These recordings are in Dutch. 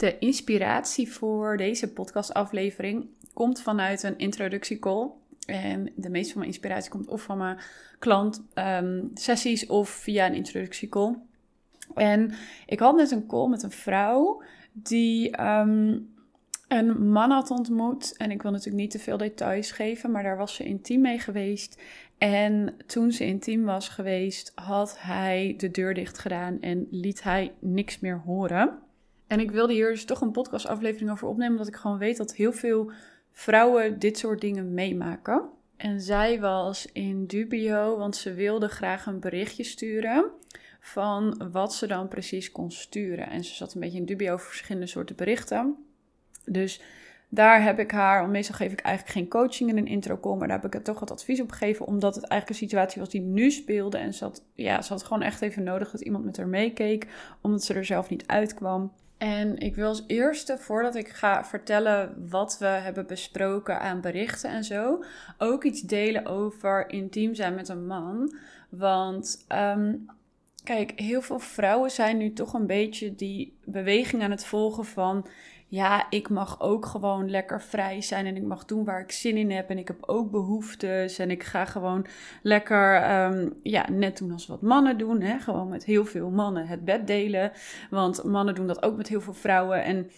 De inspiratie voor deze podcastaflevering komt vanuit een introductiecall. En de meeste van mijn inspiratie komt of van mijn klant ehm, of via een introductiecall. En ik had net een call met een vrouw die ehm, een man had ontmoet. En ik wil natuurlijk niet te veel details geven, maar daar was ze intiem mee geweest. En toen ze intiem was geweest, had hij de deur dicht gedaan en liet hij niks meer horen. En ik wilde hier dus toch een podcastaflevering over opnemen, omdat ik gewoon weet dat heel veel vrouwen dit soort dingen meemaken. En zij was in dubio, want ze wilde graag een berichtje sturen van wat ze dan precies kon sturen. En ze zat een beetje in dubio over verschillende soorten berichten. Dus daar heb ik haar, meestal geef ik eigenlijk geen coaching in een intro maar daar heb ik het toch wat advies op gegeven, omdat het eigenlijk een situatie was die nu speelde. En ze had, ja, ze had gewoon echt even nodig dat iemand met haar meekeek, omdat ze er zelf niet uitkwam. En ik wil als eerste, voordat ik ga vertellen wat we hebben besproken aan berichten en zo, ook iets delen over intiem zijn met een man. Want ehm, kijk, heel veel vrouwen zijn nu toch een beetje die beweging aan het volgen van ja, ik mag ook gewoon lekker vrij zijn en ik mag doen waar ik zin in heb en ik heb ook behoeftes en ik ga gewoon lekker, ehm, ja, net doen als wat mannen doen, hè? gewoon met heel veel mannen het bed delen, want mannen doen dat ook met heel veel vrouwen en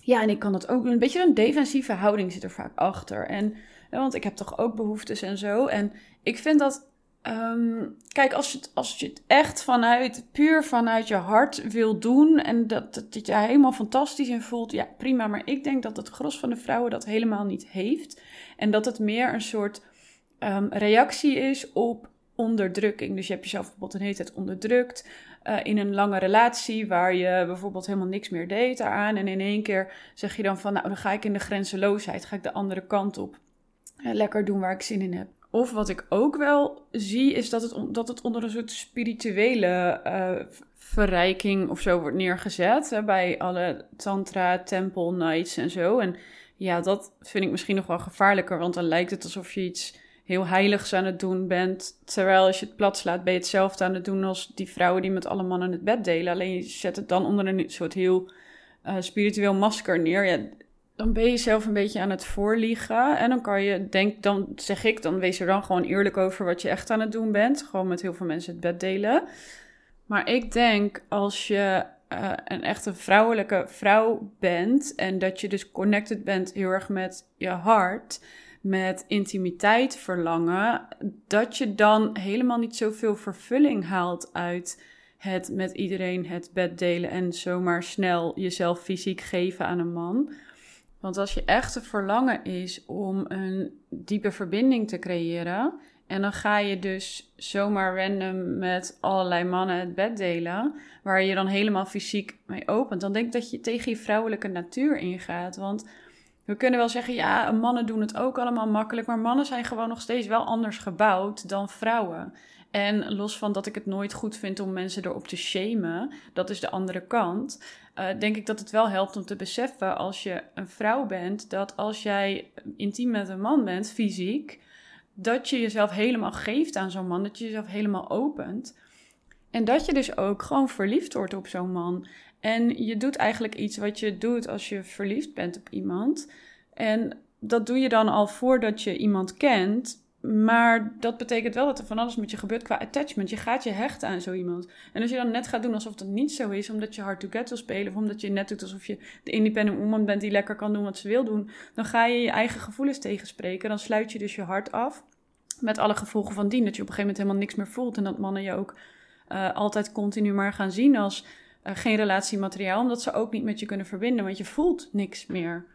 ja, en ik kan dat ook, een beetje een defensieve houding zit er vaak achter en, want ik heb toch ook behoeftes en zo en ik vind dat Ehm, kijk, als je, het, als je het echt vanuit, puur vanuit je hart wil doen en dat, dat, je helemaal fantastisch in voelt, ja, prima. Maar ik denk dat het gros van de vrouwen dat helemaal niet heeft. En dat het meer een soort ehm, reactie is op onderdrukking. Dus je hebt jezelf bijvoorbeeld een hele tijd onderdrukt uh, in een lange relatie waar je bijvoorbeeld helemaal niks meer deed daaraan. En in één keer zeg je dan van, nou, dan ga ik in de grenzeloosheid, ga ik de andere kant op. Uh, lekker doen waar ik zin in heb. Of wat ik ook wel zie, is dat het, dat het onder een soort spirituele uh, verrijking of zo wordt neergezet. Hè, bij alle tantra, temple nights en zo. En ja, dat vind ik misschien nog wel gevaarlijker, want dan lijkt het alsof je iets heel heiligs aan het doen bent. Terwijl als je het plat slaat, ben je hetzelfde aan het doen als die vrouwen die met alle mannen het bed delen. Alleen je zet het dan onder een soort heel uh, spiritueel masker neer. Ja, dan ben je zelf een beetje aan het voorliegen. En dan kan je, denk, dan zeg ik, dan wees er dan gewoon eerlijk over wat je echt aan het doen bent. Gewoon met heel veel mensen het bed delen. Maar ik denk als je uh, een echte vrouwelijke vrouw bent en dat je dus connected bent heel erg met je hart, met intimiteit verlangen, dat je dan helemaal niet zoveel vervulling haalt uit het met iedereen het bed delen en zomaar snel jezelf fysiek geven aan een man. Want als je echte verlangen is om een diepe verbinding te creëren. En dan ga je dus zomaar random met allerlei mannen het bed delen. Waar je dan helemaal fysiek mee opent. Dan denk ik dat je tegen je vrouwelijke natuur ingaat. Want we kunnen wel zeggen, ja, mannen doen het ook allemaal makkelijk. Maar mannen zijn gewoon nog steeds wel anders gebouwd dan vrouwen. En los van dat ik het nooit goed vind om mensen erop te shamen, dat is de andere kant. Uh, denk ik dat het wel helpt om te beseffen als je een vrouw bent, dat als jij intiem met een man bent, fysiek, dat je jezelf helemaal geeft aan zo'n man, dat je jezelf helemaal opent. En dat je dus ook gewoon verliefd wordt op zo'n man. En je doet eigenlijk iets wat je doet als je verliefd bent op iemand. En dat doe je dan al voordat je iemand kent. Maar dat betekent wel dat er van alles met je gebeurt qua attachment. Je gaat je hechten aan zo iemand. En als je dan net gaat doen alsof dat niet zo is, omdat je hard to get wil spelen, of omdat je net doet alsof je de independent woman bent die lekker kan doen wat ze wil doen, dan ga je je eigen gevoelens tegenspreken. Dan sluit je dus je hart af. Met alle gevolgen van dien. Dat je op een gegeven moment helemaal niks meer voelt. En dat mannen je ook uh, altijd continu maar gaan zien als uh, geen relatiemateriaal. Omdat ze ook niet met je kunnen verbinden. Want je voelt niks meer.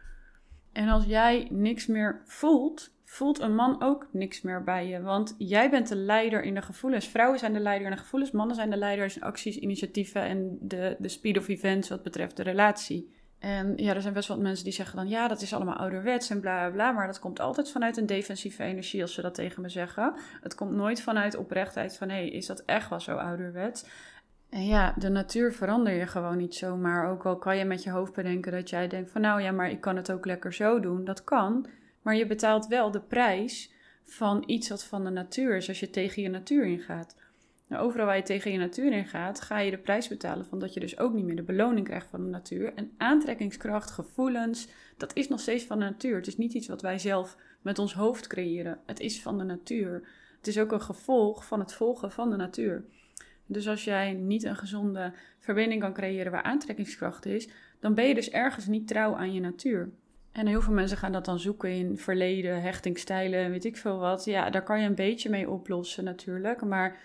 En als jij niks meer voelt, voelt een man ook niks meer bij je. Want jij bent de leider in de gevoelens. Vrouwen zijn de leider in de gevoelens, mannen zijn de leiders in acties, initiatieven en de, de speed of events wat betreft de relatie. En ja, er zijn best wel wat mensen die zeggen dan, ja, dat is allemaal ouderwets en bla bla. Maar dat komt altijd vanuit een defensieve energie als ze dat tegen me zeggen. Het komt nooit vanuit oprechtheid van, hé, hey, is dat echt wel zo ouderwets? En ja, de natuur verander je gewoon niet zomaar. Ook al kan je met je hoofd bedenken dat jij denkt van, nou ja, maar ik kan het ook lekker zo doen. Dat kan. Maar je betaalt wel de prijs van iets wat van de natuur is als je tegen je natuur ingaat. Nou, overal waar je tegen je natuur in gaat, ga je de prijs betalen van dat je dus ook niet meer de beloning krijgt van de natuur. En aantrekkingskracht, gevoelens, dat is nog steeds van de natuur. Het is niet iets wat wij zelf met ons hoofd creëren. Het is van de natuur. Het is ook een gevolg van het volgen van de natuur. Dus als jij niet een gezonde verbinding kan creëren waar aantrekkingskracht is, dan ben je dus ergens niet trouw aan je natuur. En heel veel mensen gaan dat dan zoeken in verleden, hechtingstijlen, weet ik veel wat. Ja, daar kan je een beetje mee oplossen natuurlijk. Maar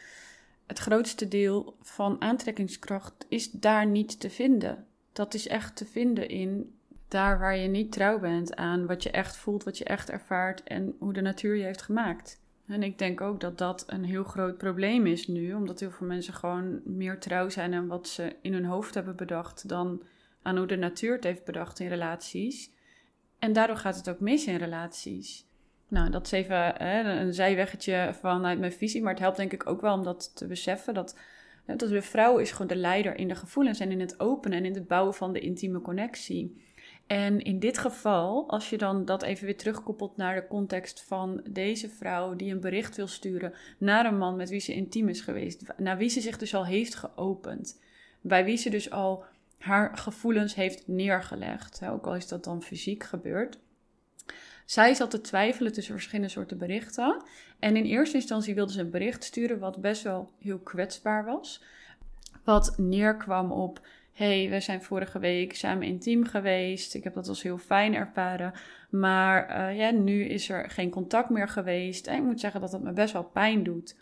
het grootste deel van aantrekkingskracht is daar niet te vinden. Dat is echt te vinden in daar waar je niet trouw bent aan wat je echt voelt, wat je echt ervaart en hoe de natuur je heeft gemaakt. En ik denk ook dat dat een heel groot probleem is nu, omdat heel veel mensen gewoon meer trouw zijn aan wat ze in hun hoofd hebben bedacht dan aan hoe de natuur het heeft bedacht in relaties. En daardoor gaat het ook mis in relaties. Nou, dat is even hè, een zijweggetje vanuit mijn visie, maar het helpt denk ik ook wel om dat te beseffen. Dat, dat de vrouw is gewoon de leider in de gevoelens en in het openen en in het bouwen van de intieme connectie. En in dit geval, als je dan dat even weer terugkoppelt naar de context van deze vrouw die een bericht wil sturen naar een man met wie ze intiem is geweest, naar wie ze zich dus al heeft geopend, bij wie ze dus al haar gevoelens heeft neergelegd, ook al is dat dan fysiek gebeurd. Zij zat te twijfelen tussen verschillende soorten berichten. En in eerste instantie wilde ze een bericht sturen wat best wel heel kwetsbaar was. Wat neerkwam op hey, we zijn vorige week samen intiem geweest. Ik heb dat als heel fijn ervaren. Maar uh, ja, nu is er geen contact meer geweest. En ik moet zeggen dat het me best wel pijn doet.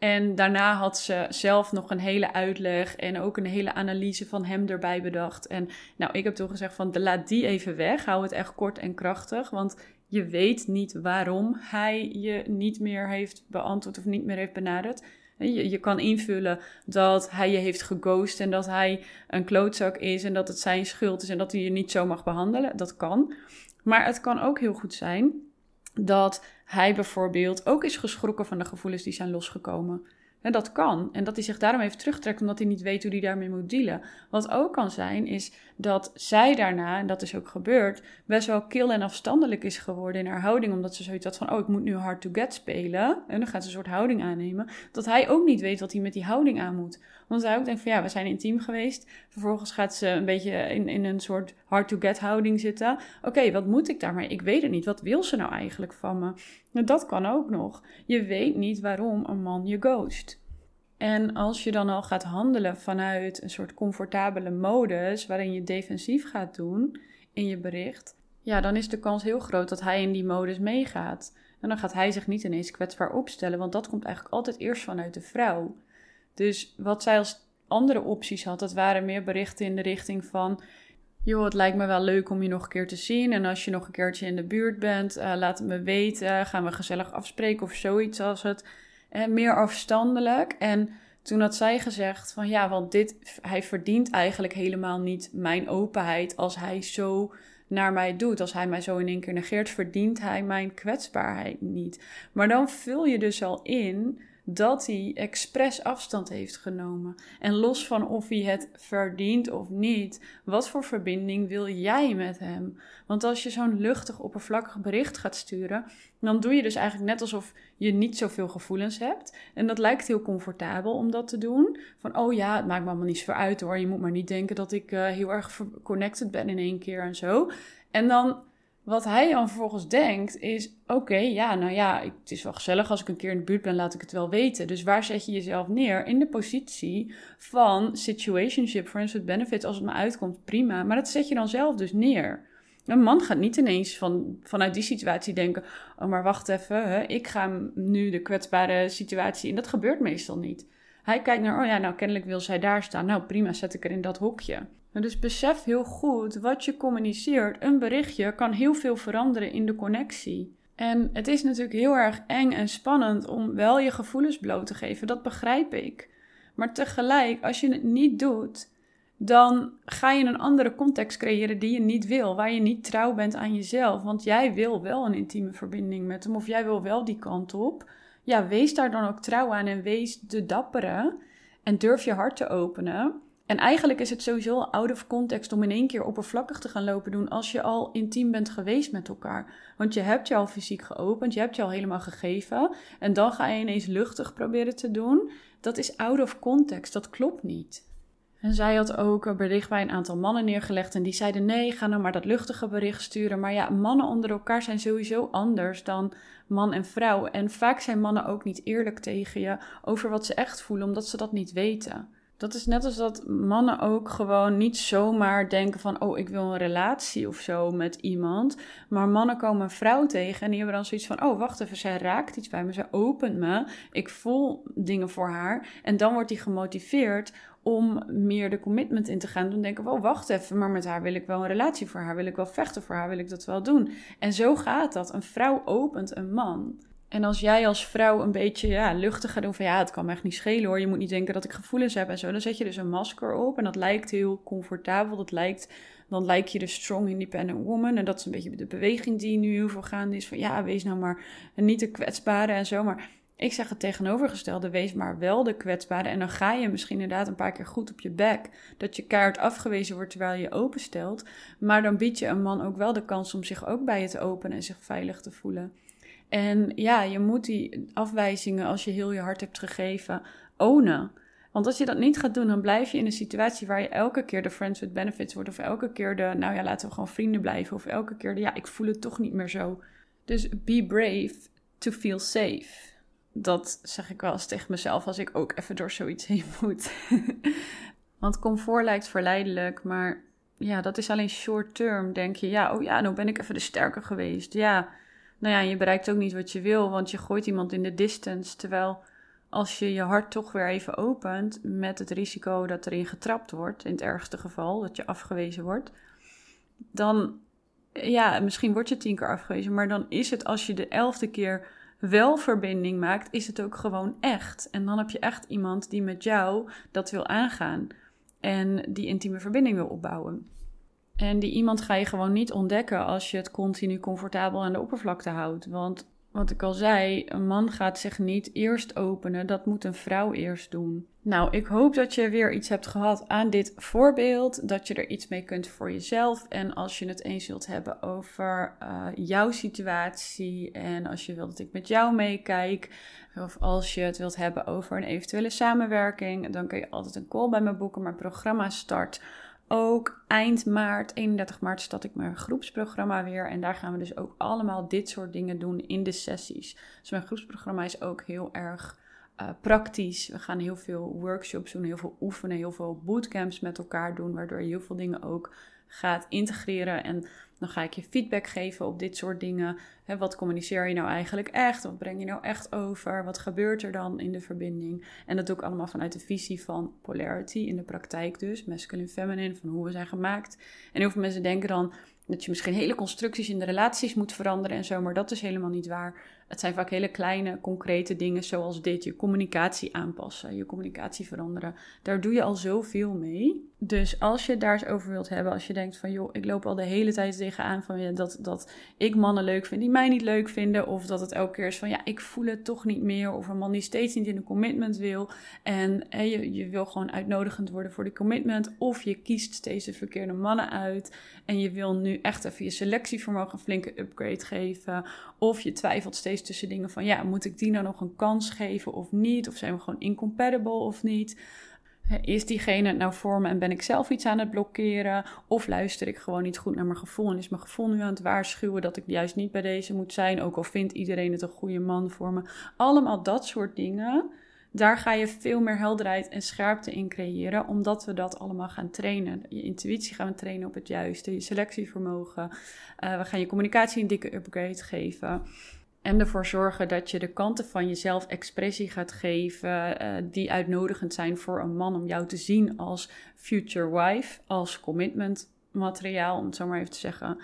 En daarna had ze zelf nog een hele uitleg en ook een hele analyse van hem erbij bedacht. En nou, ik heb toen gezegd van laat die even weg. Hou het echt kort en krachtig. Want je weet niet waarom hij je niet meer heeft beantwoord of niet meer heeft benaderd. Je, je kan invullen dat hij je heeft geghost en dat hij een klootzak is en dat het zijn schuld is en dat hij je niet zo mag behandelen. Dat kan. Maar het kan ook heel goed zijn dat hij bijvoorbeeld ook is geschrokken van de gevoelens die zijn losgekomen. En dat kan. En dat hij zich daarom even terugtrekt omdat hij niet weet hoe hij daarmee moet dealen. Wat ook kan zijn, is dat zij daarna, en dat is ook gebeurd, best wel kil en afstandelijk is geworden in haar houding. Omdat ze zoiets had van, oh, ik moet nu hard to get spelen. En dan gaat ze een soort houding aannemen. Dat hij ook niet weet wat hij met die houding aan moet. Want hij ook denkt van, ja, we zijn intiem geweest. Vervolgens gaat ze een beetje in, in een soort hard to get houding zitten. Oké, wat moet ik daarmee? Ik weet het niet. Wat wil ze nou eigenlijk van me? Nou, dat kan ook nog. Je weet niet waarom een man je ghost. En als je dan al gaat handelen vanuit een soort comfortabele modus, waarin je defensief gaat doen in je bericht, ja, dan is de kans heel groot dat hij in die modus meegaat. En dan gaat hij zich niet ineens kwetsbaar opstellen, want dat komt eigenlijk altijd eerst vanuit de vrouw. Dus wat zij als andere opties had, dat waren meer berichten in de richting van: joh, het lijkt me wel leuk om je nog een keer te zien. En als je nog een keertje in de buurt bent, uh, laat het me weten. Gaan we gezellig afspreken of zoiets als het. Uh, meer afstandelijk. En toen had zij gezegd van ja, want dit, hij verdient eigenlijk helemaal niet mijn openheid als hij zo naar mij doet. Als hij mij zo in één keer negeert, verdient hij mijn kwetsbaarheid niet. Maar dan vul je dus al in dat hij expres afstand heeft genomen. En los van of hij het verdient of niet, wat voor verbinding wil jij met hem? Want als je zo'n luchtig, oppervlakkig bericht gaat sturen, dan doe je dus eigenlijk net alsof je niet zoveel gevoelens hebt. En dat lijkt heel comfortabel om dat te doen. Van, oh ja, het maakt me allemaal niet zo uit hoor. Je moet maar niet denken dat ik uh, heel erg connected ben in één keer en zo. En dan wat hij dan vervolgens denkt is: oké, ja, nou ja, het is wel gezellig als ik een keer in de buurt ben, laat ik het wel weten. Dus waar zet je jezelf neer? In de positie van situationship, friends with benefits. Als het me uitkomt, prima. Maar dat zet je dan zelf dus neer. Een man gaat niet ineens van, vanuit die situatie denken: oh, maar wacht even, hè, ik ga nu de kwetsbare situatie. En dat gebeurt meestal niet. Hij kijkt naar: oh ja, nou kennelijk wil zij daar staan. Nou prima, zet ik er in dat hokje. Dus besef heel goed wat je communiceert. Een berichtje kan heel veel veranderen in de connectie. En het is natuurlijk heel erg eng en spannend om wel je gevoelens bloot te geven. Dat begrijp ik. Maar tegelijk, als je het niet doet, dan ga je een andere context creëren die je niet wil. Waar je niet trouw bent aan jezelf. Want jij wil wel een intieme verbinding met hem. Of jij wil wel die kant op. Ja, wees daar dan ook trouw aan en wees de dappere. En durf je hart te openen. En eigenlijk is het sowieso out of context om in één keer oppervlakkig te gaan lopen doen als je al intiem bent geweest met elkaar. Want je hebt je al fysiek geopend, je hebt je al helemaal gegeven. En dan ga je ineens luchtig proberen te doen. Dat is out of context, dat klopt niet. En zij had ook een bericht bij een aantal mannen neergelegd. En die zeiden: nee, ga nou maar dat luchtige bericht sturen. Maar ja, mannen onder elkaar zijn sowieso anders dan man en vrouw. En vaak zijn mannen ook niet eerlijk tegen je over wat ze echt voelen, omdat ze dat niet weten. Dat is net als dat mannen ook gewoon niet zomaar denken van, oh, ik wil een relatie of zo met iemand. Maar mannen komen een vrouw tegen en die hebben dan zoiets van, oh, wacht even, zij raakt iets bij me, ze opent me, ik voel dingen voor haar. En dan wordt hij gemotiveerd om meer de commitment in te gaan. Dan denken we, oh, wacht even, maar met haar wil ik wel een relatie voor haar, wil ik wel vechten voor haar, wil ik dat wel doen. En zo gaat dat. Een vrouw opent een man. En als jij als vrouw een beetje ja, luchtig gaat doen van ja, het kan me echt niet schelen hoor. Je moet niet denken dat ik gevoelens heb en zo. Dan zet je dus een masker op en dat lijkt heel comfortabel. Dat lijkt, dan lijkt je de strong independent woman. En dat is een beetje de beweging die nu heel veel gaande is. Van ja, wees nou maar niet te kwetsbare en zo. Maar ik zeg het tegenovergestelde, wees maar wel de kwetsbare. En dan ga je misschien inderdaad een paar keer goed op je bek. Dat je kaart afgewezen wordt terwijl je openstelt. Maar dan bied je een man ook wel de kans om zich ook bij je te openen en zich veilig te voelen. En ja, je moet die afwijzingen, als je heel je hart hebt gegeven, ownen. Want als je dat niet gaat doen, dan blijf je in een situatie waar je elke keer de friends with benefits wordt. Of elke keer de, nou ja, laten we gewoon vrienden blijven. Of elke keer de, ja, ik voel het toch niet meer zo. Dus be brave to feel safe. Dat zeg ik wel eens tegen mezelf als ik ook even door zoiets heen moet. Want comfort lijkt verleidelijk, maar ja, dat is alleen short term. Denk je, ja, oh ja, nou ben ik even de sterker geweest. Ja, nou ja, je bereikt ook niet wat je wil, want je gooit iemand in de distance. Terwijl als je je hart toch weer even opent met het risico dat erin getrapt wordt, in het ergste geval, dat je afgewezen wordt, dan, ja, misschien word je tien keer afgewezen, maar dan is het als je de elfde keer wel verbinding maakt, is het ook gewoon echt. En dan heb je echt iemand die met jou dat wil aangaan en die intieme verbinding wil opbouwen. En die iemand ga je gewoon niet ontdekken als je het continu comfortabel aan de oppervlakte houdt. Want wat ik al zei, een man gaat zich niet eerst openen, dat moet een vrouw eerst doen. Nou, ik hoop dat je weer iets hebt gehad aan dit voorbeeld, dat je er iets mee kunt voor jezelf. En als je het eens wilt hebben over uh, jouw situatie en als je wilt dat ik met jou meekijk, of als je het wilt hebben over een eventuele samenwerking, dan kun je altijd een call bij me boeken. Mijn programma start ook eind maart, 31 maart, start ik mijn groepsprogramma weer. En daar gaan we dus ook allemaal dit soort dingen doen in de sessies. Dus mijn groepsprogramma is ook heel erg uh, praktisch. We gaan heel veel workshops doen, heel veel oefenen, heel veel bootcamps met elkaar doen. Waardoor je heel veel dingen ook gaat integreren. En dan ga ik je feedback geven op dit soort dingen. Wat communiceer je nou eigenlijk echt? Wat breng je nou echt over? Wat gebeurt er dan in de verbinding? En dat doe ik allemaal vanuit de visie van polarity in de praktijk dus. Masculine, feminine, van hoe we zijn gemaakt. En heel veel mensen denken dan dat je misschien hele constructies in de relaties moet veranderen en zo. Maar dat is helemaal niet waar. Het zijn vaak hele kleine, concrete dingen zoals dit. Je communicatie aanpassen, je communicatie veranderen. Daar doe je al zoveel mee. Dus als je daar eens over wilt hebben, als je denkt van joh, ik loop al de hele tijd tegenaan van dat, dat ik mannen leuk vind die mij niet leuk vinden. Of dat het elke keer is van ja, ik voel het toch niet meer. Of een man die steeds niet in een commitment wil. En je, je wil gewoon uitnodigend worden voor die commitment. Of je kiest steeds de verkeerde mannen uit. En je wil nu echt even je selectievermogen een flinke upgrade geven. Of je twijfelt steeds tussen dingen van ja, moet ik die nou nog een kans geven of niet? Of zijn we gewoon incompatible of niet? Is diegene het nou voor me en ben ik zelf iets aan het blokkeren? Of luister ik gewoon niet goed naar mijn gevoel en is mijn gevoel nu aan het waarschuwen dat ik juist niet bij deze moet zijn? Ook al vindt iedereen het een goede man voor me. Allemaal dat soort dingen. Daar ga je veel meer helderheid en scherpte in creëren, omdat we dat allemaal gaan trainen. Je intuïtie gaan we trainen op het juiste, je selectievermogen. Uh, we gaan je communicatie een dikke upgrade geven. En ervoor zorgen dat je de kanten van jezelf expressie gaat geven, uh, die uitnodigend zijn voor een man om jou te zien als future wife, als commitment materiaal, om het zo maar even te zeggen.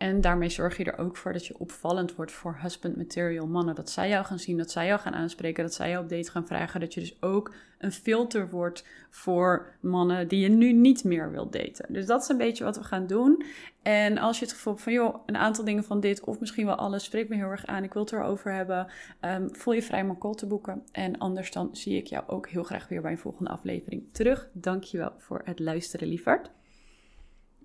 En daarmee zorg je er ook voor dat je opvallend wordt voor husband material mannen. Dat zij jou gaan zien, dat zij jou gaan aanspreken, dat zij jou op date gaan vragen. Dat je dus ook een filter wordt voor mannen die je nu niet meer wilt daten. Dus dat is een beetje wat we gaan doen. En als je het gevoel hebt van, joh, een aantal dingen van dit, of misschien wel alles, spreekt me heel erg aan, ik wil het erover hebben, um, voel je vrij om een call te boeken. En anders dan zie ik jou ook heel graag weer bij een volgende aflevering terug. Dankjewel voor het luisteren, lieverd.